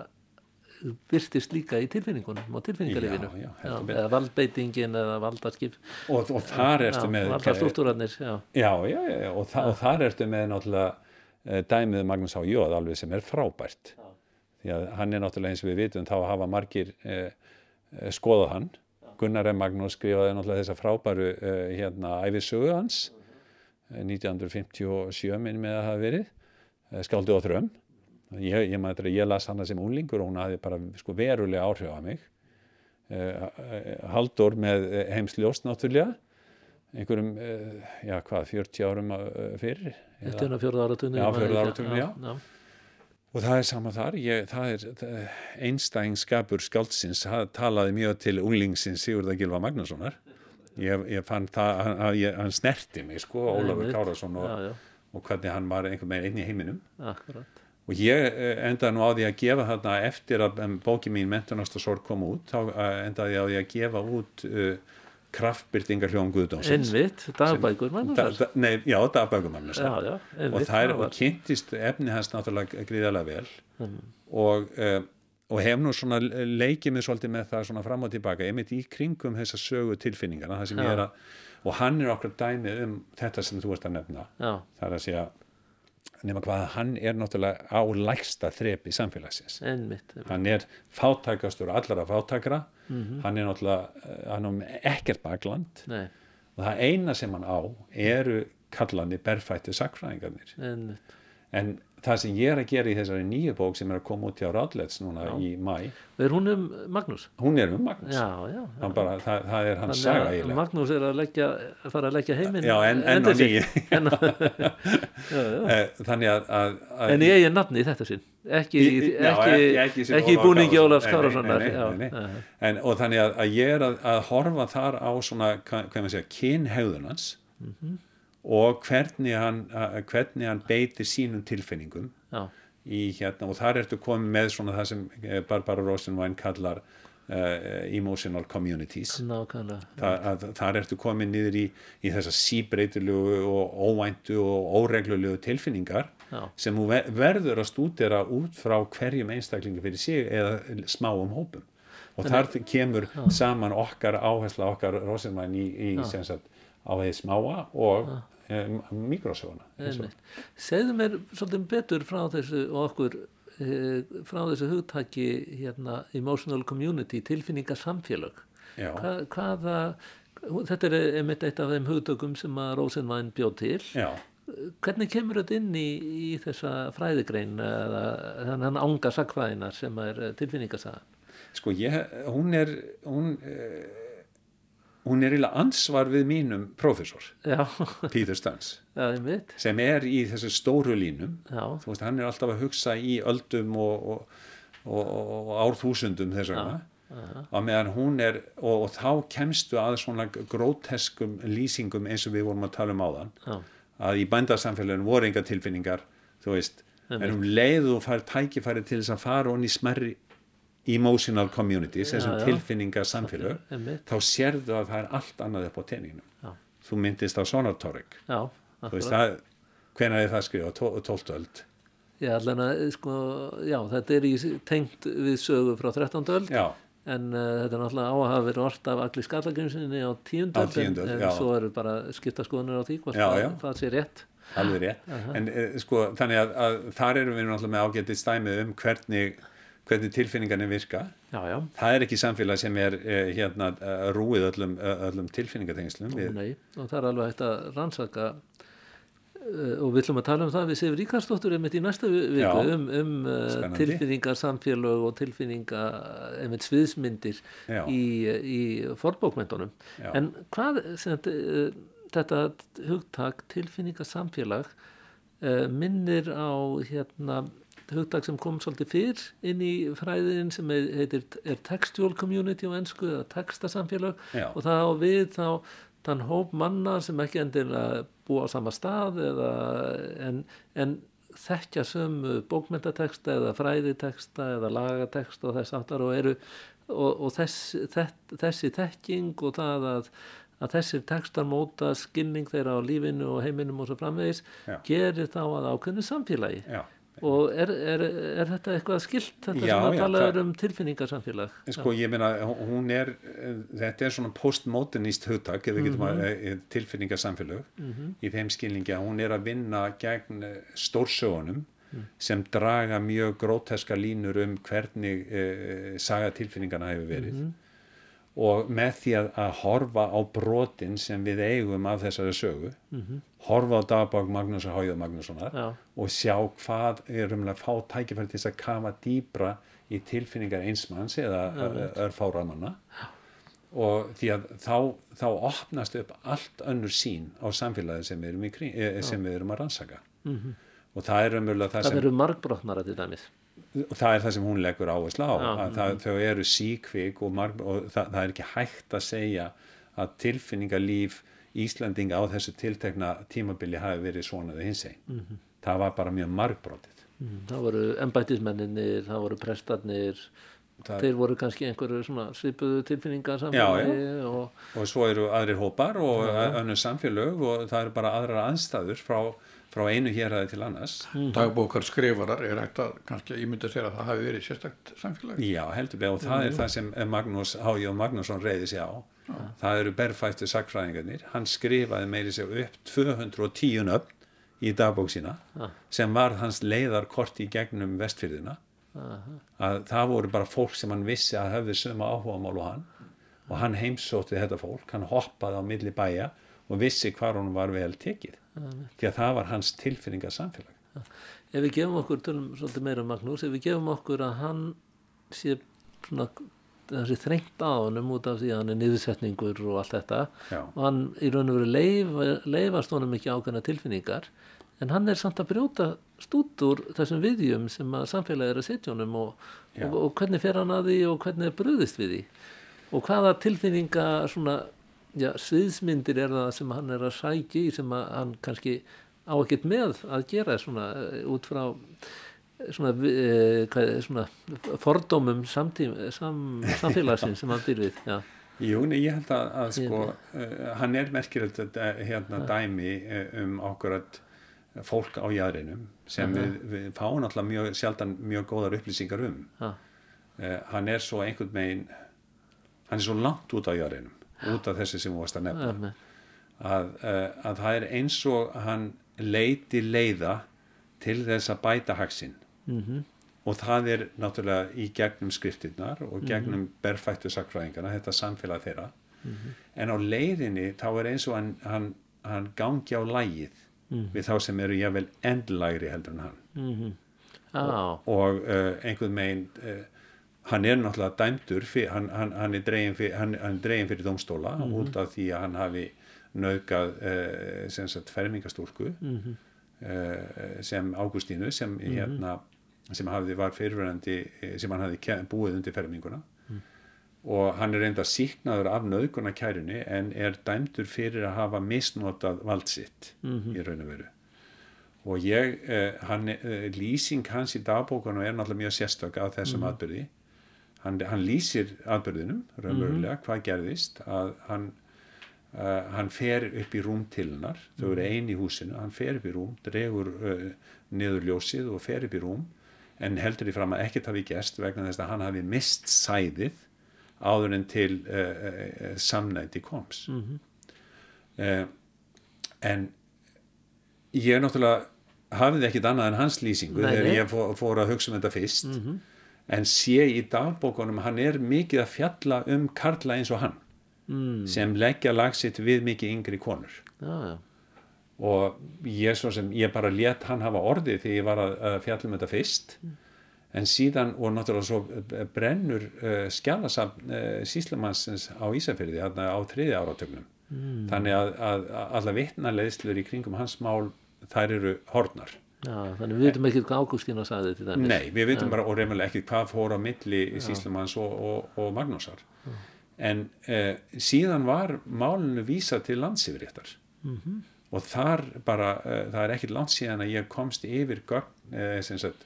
virtist líka í tilfinningunum og tilfinningarlefinu eða valdbeitingin eða valdarskip og, og þar ertu með valdarstúrarnir já. Já, já, og, þa og þar ertu með náttúrulega uh, dæmið Magnús H. Jóð alveg sem er frábært. Því að hann er náttúrulega eins og við vitum þá hafa margir uh, uh, skoðað hann Gunnar M. Magnús skrifaði náttúrulega þessa frábæru uh, hérna æfisögu hans uh, 1957 minn með að hafa verið uh, Skáldi og þröm ég, ég, ég, ég las hana sem unlingur og hún hafi bara sko, verulega áhrif á mig Haldur með heimsljóst náttúrulega einhverjum, já hvað, 40 árum fyrir. Þetta er fjörða áratunni. Já, fjörða áratunni, já. já. Og það er sama þar, ég, það er einstæðingskapur skáldsins, það talaði mjög til unglingsins Sigurða Gilva Magnússonar. Ég, ég fann það, hann, hann snerti mig sko, Ólafur Kárasson og, já, já. og hvernig hann var einhvern veginn inn í heiminum. Akkurat. Og ég eh, endaði nú á því að gefa þarna eftir að bóki mín Mentunast og sorg kom út, þá eh, endaði ég á því að gefa út uh, kraftbyrtingar hljóðum Guðdómsins Einmitt, dagbækur da, Nei, já, dagbækur og það og kynntist efni hans náttúrulega gríðarlega vel mm. og, uh, og hef nú svona leikið mig svolítið með það svona fram og tilbaka ég mitt í kringum þessa sögu tilfinningarna það sem já. ég er að, og hann er okkur dæmi um þetta sem þú ert að nefna já. það er að segja nema hvað hann er náttúrulega á lægsta þrepi samfélagsins einmitt, einmitt. hann er fátækastur allara fátakra mm -hmm. hann er náttúrulega eh, hann er ekkert bakland Nei. og það eina sem hann á eru kallandi berfætti sakfræðingarnir en það sem ég er að gera í þessari nýju bók sem er að koma út hjá Radlets núna já. í mæ Er hún um Magnús? Hún er um Magnús. Já, bara, það, það er hans saga eiginlega. Magnús er að, leggja, fara að leggja heiminn en, en á nýju. [laughs] Eh, Þannig að, að, að En ég er nafni í þetta sinn. Ekki, í, ekki, ekki, ekki búningi Ólafs Kárassonar Og þannig að ég er að horfa þar á svona, hvað maður segja, kynhegðunans mm -hmm og hvernig hann, hvernig hann beitir sínum tilfinningum í hérna og þar ertu komið með svona það sem eh, Barbara Rosenwein kallar uh, emotional communities. Nákvæmlega, Þa, þar ertu komið niður í, í þessa síbreytilegu og óvæntu og óreglulegu tilfinningar Já. sem þú verður að stúdera út frá hverjum einstaklingu fyrir sig eða smáum hópum. Og þar kemur já. saman okkar áhersla okkar Rosenwein í, í sagt, á því smáa og um, mikrósjóna Segðu mér svolítið betur frá þessu og okkur e, frá þessu hugtaki hérna, emotional community, tilfinningarsamfélag Hva, hvaða þetta er einmitt eitt af þeim hugtökum sem að Rosenwein bjóð til. Já. hvernig kemur þetta inn í, í þessa fræðigrein eða þannig ánga sakfræðinar sem er tilfinningarsagan Sko ég, hún er hún hún er eiginlega ansvar við mínum prófessor, Peter Stans [laughs] Já, sem er í þessu stóru línum. Já. þú veist, hann er alltaf að hugsa í öldum og, og, og, og árþúsundum þess vegna. Að meðan hún er, og þá kemstu að svona gróteskum lýsingum eins og við vorum að tala um áðan að í bændarsamfélaginu voru enga tilfinningar þú veist, en um leiðu og fær tækifæri til þess að fara onni smærri emotional communities, þessum tilfinningar samfélag, þá sérðu að það er allt annað upp á tenninginu þú myndist á það, hvena er það skrið á 12. öld Já, sko, já, þetta er í tengt við sögu frá 13. öld já. en uh, þetta er náttúrulega á að hafa verið orð af allir skallagrimsinni á 10. öld en, en svo eru bara skiptaskoðunar á því hvort það, það sé rétt alveg rétt, uh -huh. en uh, sko þannig að, að þar erum við náttúrulega með ágættið stæmið um hvernig hvernig tilfinningarnir virka. Já, já. það er ekki samfélag sem er eh, hérna rúið öllum, öllum tilfinningatengslum. Nei, og það er alveg hægt að rannsaka uh, og við ætlum að tala um það við séum Ríkarsdóttur einmitt í næsta viku já, um, um uh, tilfinningar samfélag og tilfinningar einmitt sviðsmyndir í, í forbókmyndunum en hvað uh, þetta hugtak tilfinningar samfélag minnir á hérna hugdag sem kom svolítið fyrr inn í fræðin sem heitir er textual community á ennsku eða textasamfélag Já. og það á við þá þann hóp manna sem ekki endilega búa á sama stað eða, en, en þekkja sömu bókmyndateksta eða fræðiteksta eða lagateksta og þess aftar og eru og, og þess, þess, þessi þekking og það að að þessir tekstar móta skilning þeirra á lífinu og heiminum og svo framvegis Já. gerir þá að ákveðinu samfélagi Já og er, er, er þetta eitthvað skilt þetta já, sem að tala um tilfinningarsamfélag sko ég meina hún er þetta er svona postmodernist hugtak eða mm -hmm. tilfinningarsamfélag mm -hmm. í þeim skilningi að hún er að vinna gegn eh, stórsögunum mm. sem draga mjög gróteska línur um hvernig eh, saga tilfinningarna hefur verið -hmm og með því að, að horfa á brotin sem við eigum af þessari sögu mm -hmm. horfa á dagbák Magnúsar Hájóð Magnússonar Já. og sjá hvað er umlega að fá tækifæri til þess að kafa dýbra í tilfinningar einsmanns eða örfáramanna og því að þá, þá opnast upp allt önnur sín á samfélagi sem við erum, kring, eh, sem við erum að rannsaka mm -hmm. og það er umverulega það, það sem það eru margbrotnara til dæmis og það er það sem hún leggur áherslu á Já, að það, þau eru síkvik og, marg, og það, það er ekki hægt að segja að tilfinningarlíf Íslanding á þessu tiltekna tímabili hafi verið svona þegar hins einn mm -hmm. það var bara mjög margbrotið. Mm, það voru embætismenninir, það voru prestarnir Það þeir voru kannski einhverju svipuðu tilfinningar samfélagi og... og svo eru aðrir hópar og önnur samfélög og það eru bara aðrar anstæður frá, frá einu hér aðeins til annars. Mm. Dagbókar skrifarar er hægt að kannski ímynda sér að það hafi verið sérstakt samfélag. Já, heldur við og það mm. er það sem Magnús Hájó Magnússon reyði sig á. Ja. það eru berfættu sakfræðingarnir hann skrifaði meiri sig upp 210 nöfn í dagbók sína ja. sem var hans leiðarkort í gegnum vestfyrðina að það voru bara fólk sem hann vissi að höfði sömu áhuga mál og hann. Og hann heimsótti þetta fólk, hann hoppaði á milli bæja og vissi hvar hann var vel tekið. Því að það var hans tilfinninga samfélag Ef við gefum okkur, tölum svolítið meira um Magnús, ef við gefum okkur að hann sé svona þessi þrengt á hann út af því að hann er niðursetningur og allt þetta Já. og hann í raun og veru leif, leifast honum ekki ákveðna tilfinningar en hann er samt að brjóta stút úr þessum viðjum sem að samfélagi er að setja honum og, og, og hvernig fer hann að því og hvernig er bröðist við því? Og hvaða tilfinninga svona, já, sviðsmyndir er það sem hann er að sækja í sem að hann kannski á ekkert með að gera svona eh, út frá svona, e, svona fordómum samtím, sam, samfélagsins sem hann býr við já. Jú, ég held að, að sko, uh, hann er merkilegt hérna dæmi um okkur að fólk á jæðrinum sem við, við fáum alltaf mjög sjaldan mjög góðar upplýsingar um uh. Hann er svo einhvern megin hann er svo langt út á jæðrinum út af þessi sem þú varst að nefna að, eh, að það er eins og hann leiti leiða til þess að bæta haksinn -huh. og það er náttúrulega í gegnum skriftirnar og gegnum -huh. berfættu sakfræðingarna, þetta samfélag þeirra en á leiðinni þá er eins og hann, hann, hann gangi á lægið mm. við þá sem eru jável endlægri heldur en hann mm -hmm. ah. og, og uh, einhvern megin uh, hann er náttúrulega dæmdur fyr, hann, hann, hann er dregin fyrir, hann, fyrir domstóla -hmm. út af því að hann hafi naukað sem sagt fermingastúrku -hmm. sem Ágústínu sem mhm. hérna sem hafði var fyrirverandi sem hann hafi búið undir ferminguna og hann er reynda síknaður af nöðguna kærunni en er dæmdur fyrir að hafa misnotað valdsitt mm -hmm. í raun og veru og ég, eh, hann, eh, lýsing hans í dagbókanu er náttúrulega mjög sérstök af þessum mm -hmm. atbyrði hann, hann lýsir atbyrðinum raunverulega, mm hvað gerðist að hann uh, hann fer upp í rúm til hennar þau eru mhm. eini í húsinu, hann fer upp í rúm dregur uh, niður ljósið og fer upp í rúm en heldur því fram að ekkert hafi gæst vegna þess að hann hafi mist sæðið áður en til uh, uh, samnæti koms mm -hmm. uh, en ég er náttúrulega hafið ekkit annað en hans lýsingu Nei, þegar ég fór að hugsa um þetta fyrst mm -hmm. En sé í dagbókunum hann er mikið að fjalla um karla eins og hann mm. sem leggja lagsitt við mikið yngri konur já. og ég, sem, ég bara let hann hafa orðið þegar ég var að, fjalla um þetta fyrst mm en síðan og náttúrulega svo eh, brennur uh, skjálasafn uh, síslamannsins á Ísafjörði á þriði áratögnum mm. þannig að, að, að alla vittnarleðslur í kringum hans mál þær eru hornar Já, þannig við veitum ekki hvað Ágústína sagði til dæmis Nei, við veitum bara og reynilega ekki hvað fór á milli síslamanns og, og, og Magnúsar ja. en uh, síðan var málinu vísa til landsifréttar mm -hmm. og þar bara það er ekkit langt síðan að ég komst yfir sagt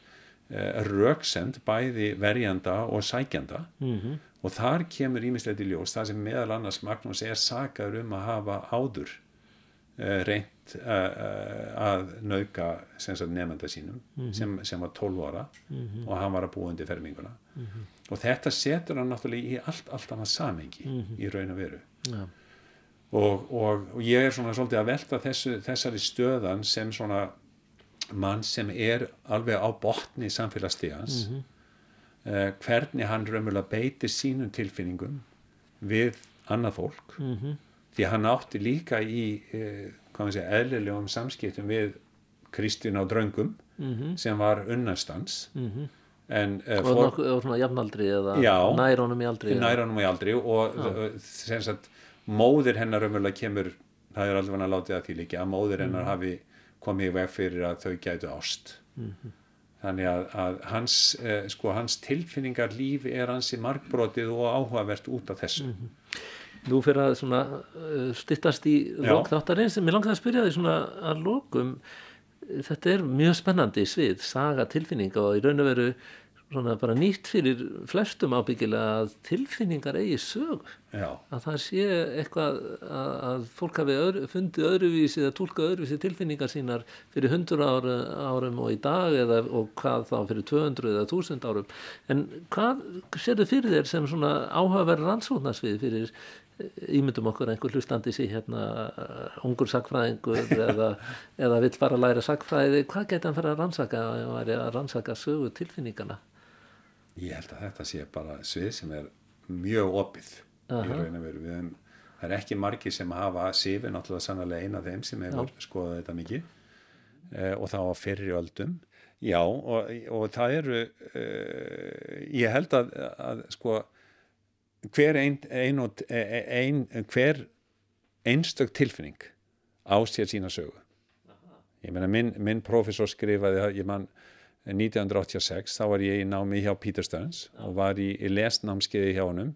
Eh, rauksend bæði verjanda og sækjanda mm -hmm. og þar kemur ímislegt í ljós það sem meðal annars Magnús er sagaður um að hafa áður uh, reynt uh, að nauka nefnda sínum mm -hmm. sem, sem var 12 ára mm -hmm. og hann var að búa undir ferminguna mhm. og þetta setur hann náttúrulega í allt, allt annað samengi mhm. í raun og veru ja. og, og, og ég er svona svolítið að velta þessu, þessari stöðan sem svona mann sem er alveg á botni samfélagstíðans mm -hmm. uh, hvernig hann raunverulega beitir sínum tilfinningum við annað fólk mm -hmm. Því hann átti líka í uh, segja, eðlilegum samskiptum við Kristín á draungum mm -hmm. sem var unnarstans mhm. en, uh, og for, nokkuð, svona jafnaldri eða næránum í aldri næránum í aldri og sem sagt móðir hennar umverulega kemur það er alveg að láta það því líka að móðir hennar mm. hafi komið í veg fyrir að þau gætu ást mm -hmm. þannig að, að hans, eh, sko, hans tilfinningar lífi er hansi markbrotið og áhugavert út af þessu mm -hmm. Nú fyrir að svona uh, stittast í lókþáttarins, mér langar að spyrja því að lókum þetta er mjög spennandi svið, saga tilfinninga og í raun og veru bara nýtt fyrir flestum ábyggilega að tilfinningar eigi sög. Já. að það sé eitthvað að, að fólk hafi öðru, fundið öðruvísi eða tólka öðruvísi tilfinningar sínar fyrir 100 ára, árum og í dag eða, og hvað þá fyrir 200 eða 1000 árum. En hvað sér þau fyrir þér sem svona áhugaverð rannsóknarsvið fyrir ímyndum okkur einhver hlustandi sér hérna uh, ungur sagfræðingur eða, [laughs] eða vill fara að læra sagfræði hvað geta hann fyrir að rannsaka að rannsaka sögu tilfinningana ég held að þetta sé bara svið sem er mjög opið -huh. í raun og veru. Við hefum það er ekki margi sem hafa Sifi náttúrulega sannlega eina af þeim sem hefur skoðað þetta mikið eh, og þá á fyrri öldum. Já og, og það eru eh, ég held að, að sko hver ein, ein, ein, hver einstök tilfinning á sér sína sögu. Ég meina minn, minn profesor skrifaði ég mann 1986 þá var ég í námi hjá Peter Stearns og var í, í lesnámskeiði hjá honum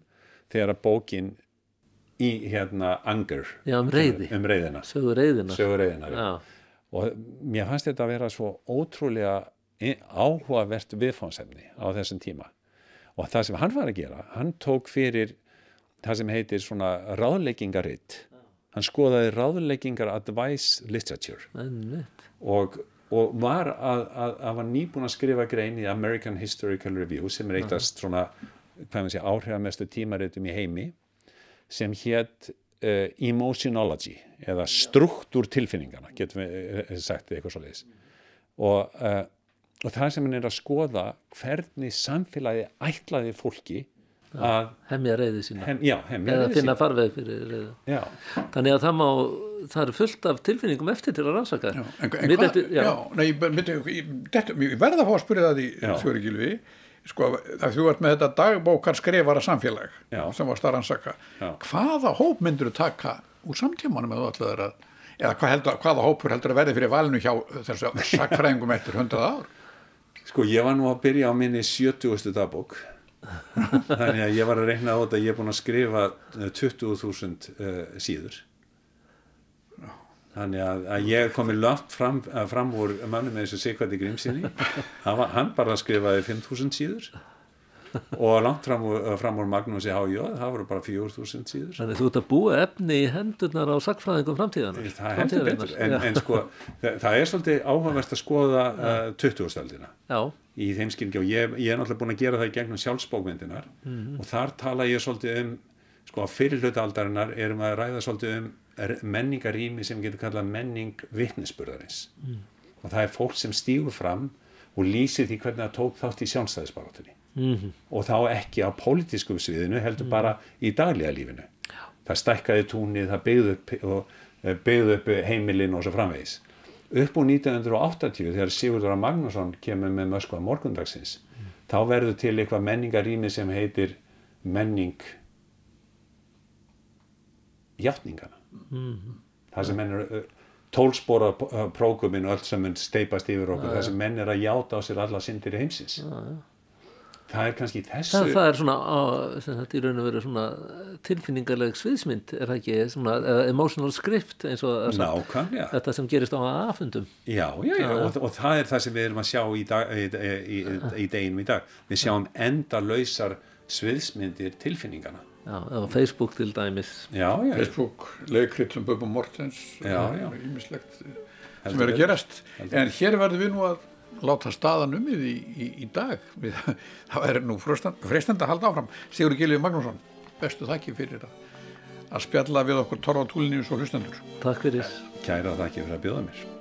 þegar að bókin í hérna Anger Já, um, reyði. um reyðina sögur reyðina, sögur reyðina og mér fannst þetta að vera svo ótrúlega áhugavert viðfánsefni á þessum tíma og það sem hann var að gera hann tók fyrir það sem heitir svona ráðleggingaritt hann skoðaði ráðleggingar advice literature og og var að, að, að var nýbúin að skrifa grein í American Historical Review sem er eitt af svona áhrifamestu tímaritum í heimi sem hétt uh, Emotionology eða struktúr tilfinningana getum við uh, sagt eitthvað svo leiðis og, uh, og það sem hann er að skoða hvernig samfélagi ætlaði fólki að hemmja reyði sína. Hem, já, eða finna farveð fyrir reyði þannig að það má það eru fullt af tilfinningum eftir til að rannsaka. Já, en, en hvað, eftir, já, nei, ég, verða að fá að spyrja það í þjóri gilvi sko, að þú ert með þetta dagbókar skrifara samfélag já. sem varst að rannsaka. Hvaða hóp myndur þú taka úr samtímanum eða allir að eða hvað heldur, hvaða hópur heldur að verði fyrir valinu hjá þessu sakfræðingum eftir hundrað ár sko ég var nú að byrja á minni 70. dagbók. [laughs] Þannig að ég var að reyna á þetta ég er búin að skrifa 20.000 uh, síður. Þannig að, að ég komi langt fram, fram úr manni með þessu Sigvardi Grímsinni [laughs] hann bara skrifaði 5.000 síður og langt fram úr, fram úr Magnúsi H.J. það voru bara 4.000 síður. Þannig þú ert að búa efni í hendurnar á sakfræðingum framtíðan Það hendur betur. En, en sko það, það er svolítið áhugavert að skoða uh, 20-staldina í þeim skilgi og ég, ég er náttúrulega búin að gera það í gegnum sjálfsbókmyndinar mm -hmm. og þar tala ég svolítið um sko á fyrirlutaldarinnar erum að ræða svolítið um menningarými sem getur kallað menning vittnesburðarins mm. og það er fólk sem stýgur fram og lýsir því hvernig það tók þátt í sjónstæðisbarátunni mm -hmm. og þá ekki á pólitískum sviðinu heldur mm. bara í daglega lífinu Já. það stækkaði túnið, það byggði upp, eh, byggði upp heimilin og svo framvegis upp úr 1980 þegar Sigurður Magnússon kemur með Möskva morgundagsins mm. þá verður til eitthvað menningarými sem heitir menning hjáttningana -hmm. það sem menn er tólspóra próguminn og allt sem menn steipast yfir okkur, það sem menn er að játa á sér alla syndir heimsins já það er kannski þessu það, það er svona, á, þetta í raun og veru svona tilfinningarleg sviðsmynd er það ekki, svona emotional script eins og Nákvæm, þetta sem gerist á aðfundum já, já, já, og, og það er það sem við erum að sjá í, dag, í, í, í deginum í dag. Við sjáum enda lausar sviðsmyndir tilfinningana. Já, Facebook til dæmis. Já, já, Facebook, leikrit sem Böbum Mortens ímislegt sem er að gerast. En hér verðum við nú að láta staðan umið í, í, í dag. Við, [laughs] það er nú frestand að halda áfram. Sigur Gilvið Magnússon bestu þakki fyrir að, að spjalla við okkur Torra Túlinni og hlustendur. Takk fyrir. Kæra þakki fyrir að bjóða mér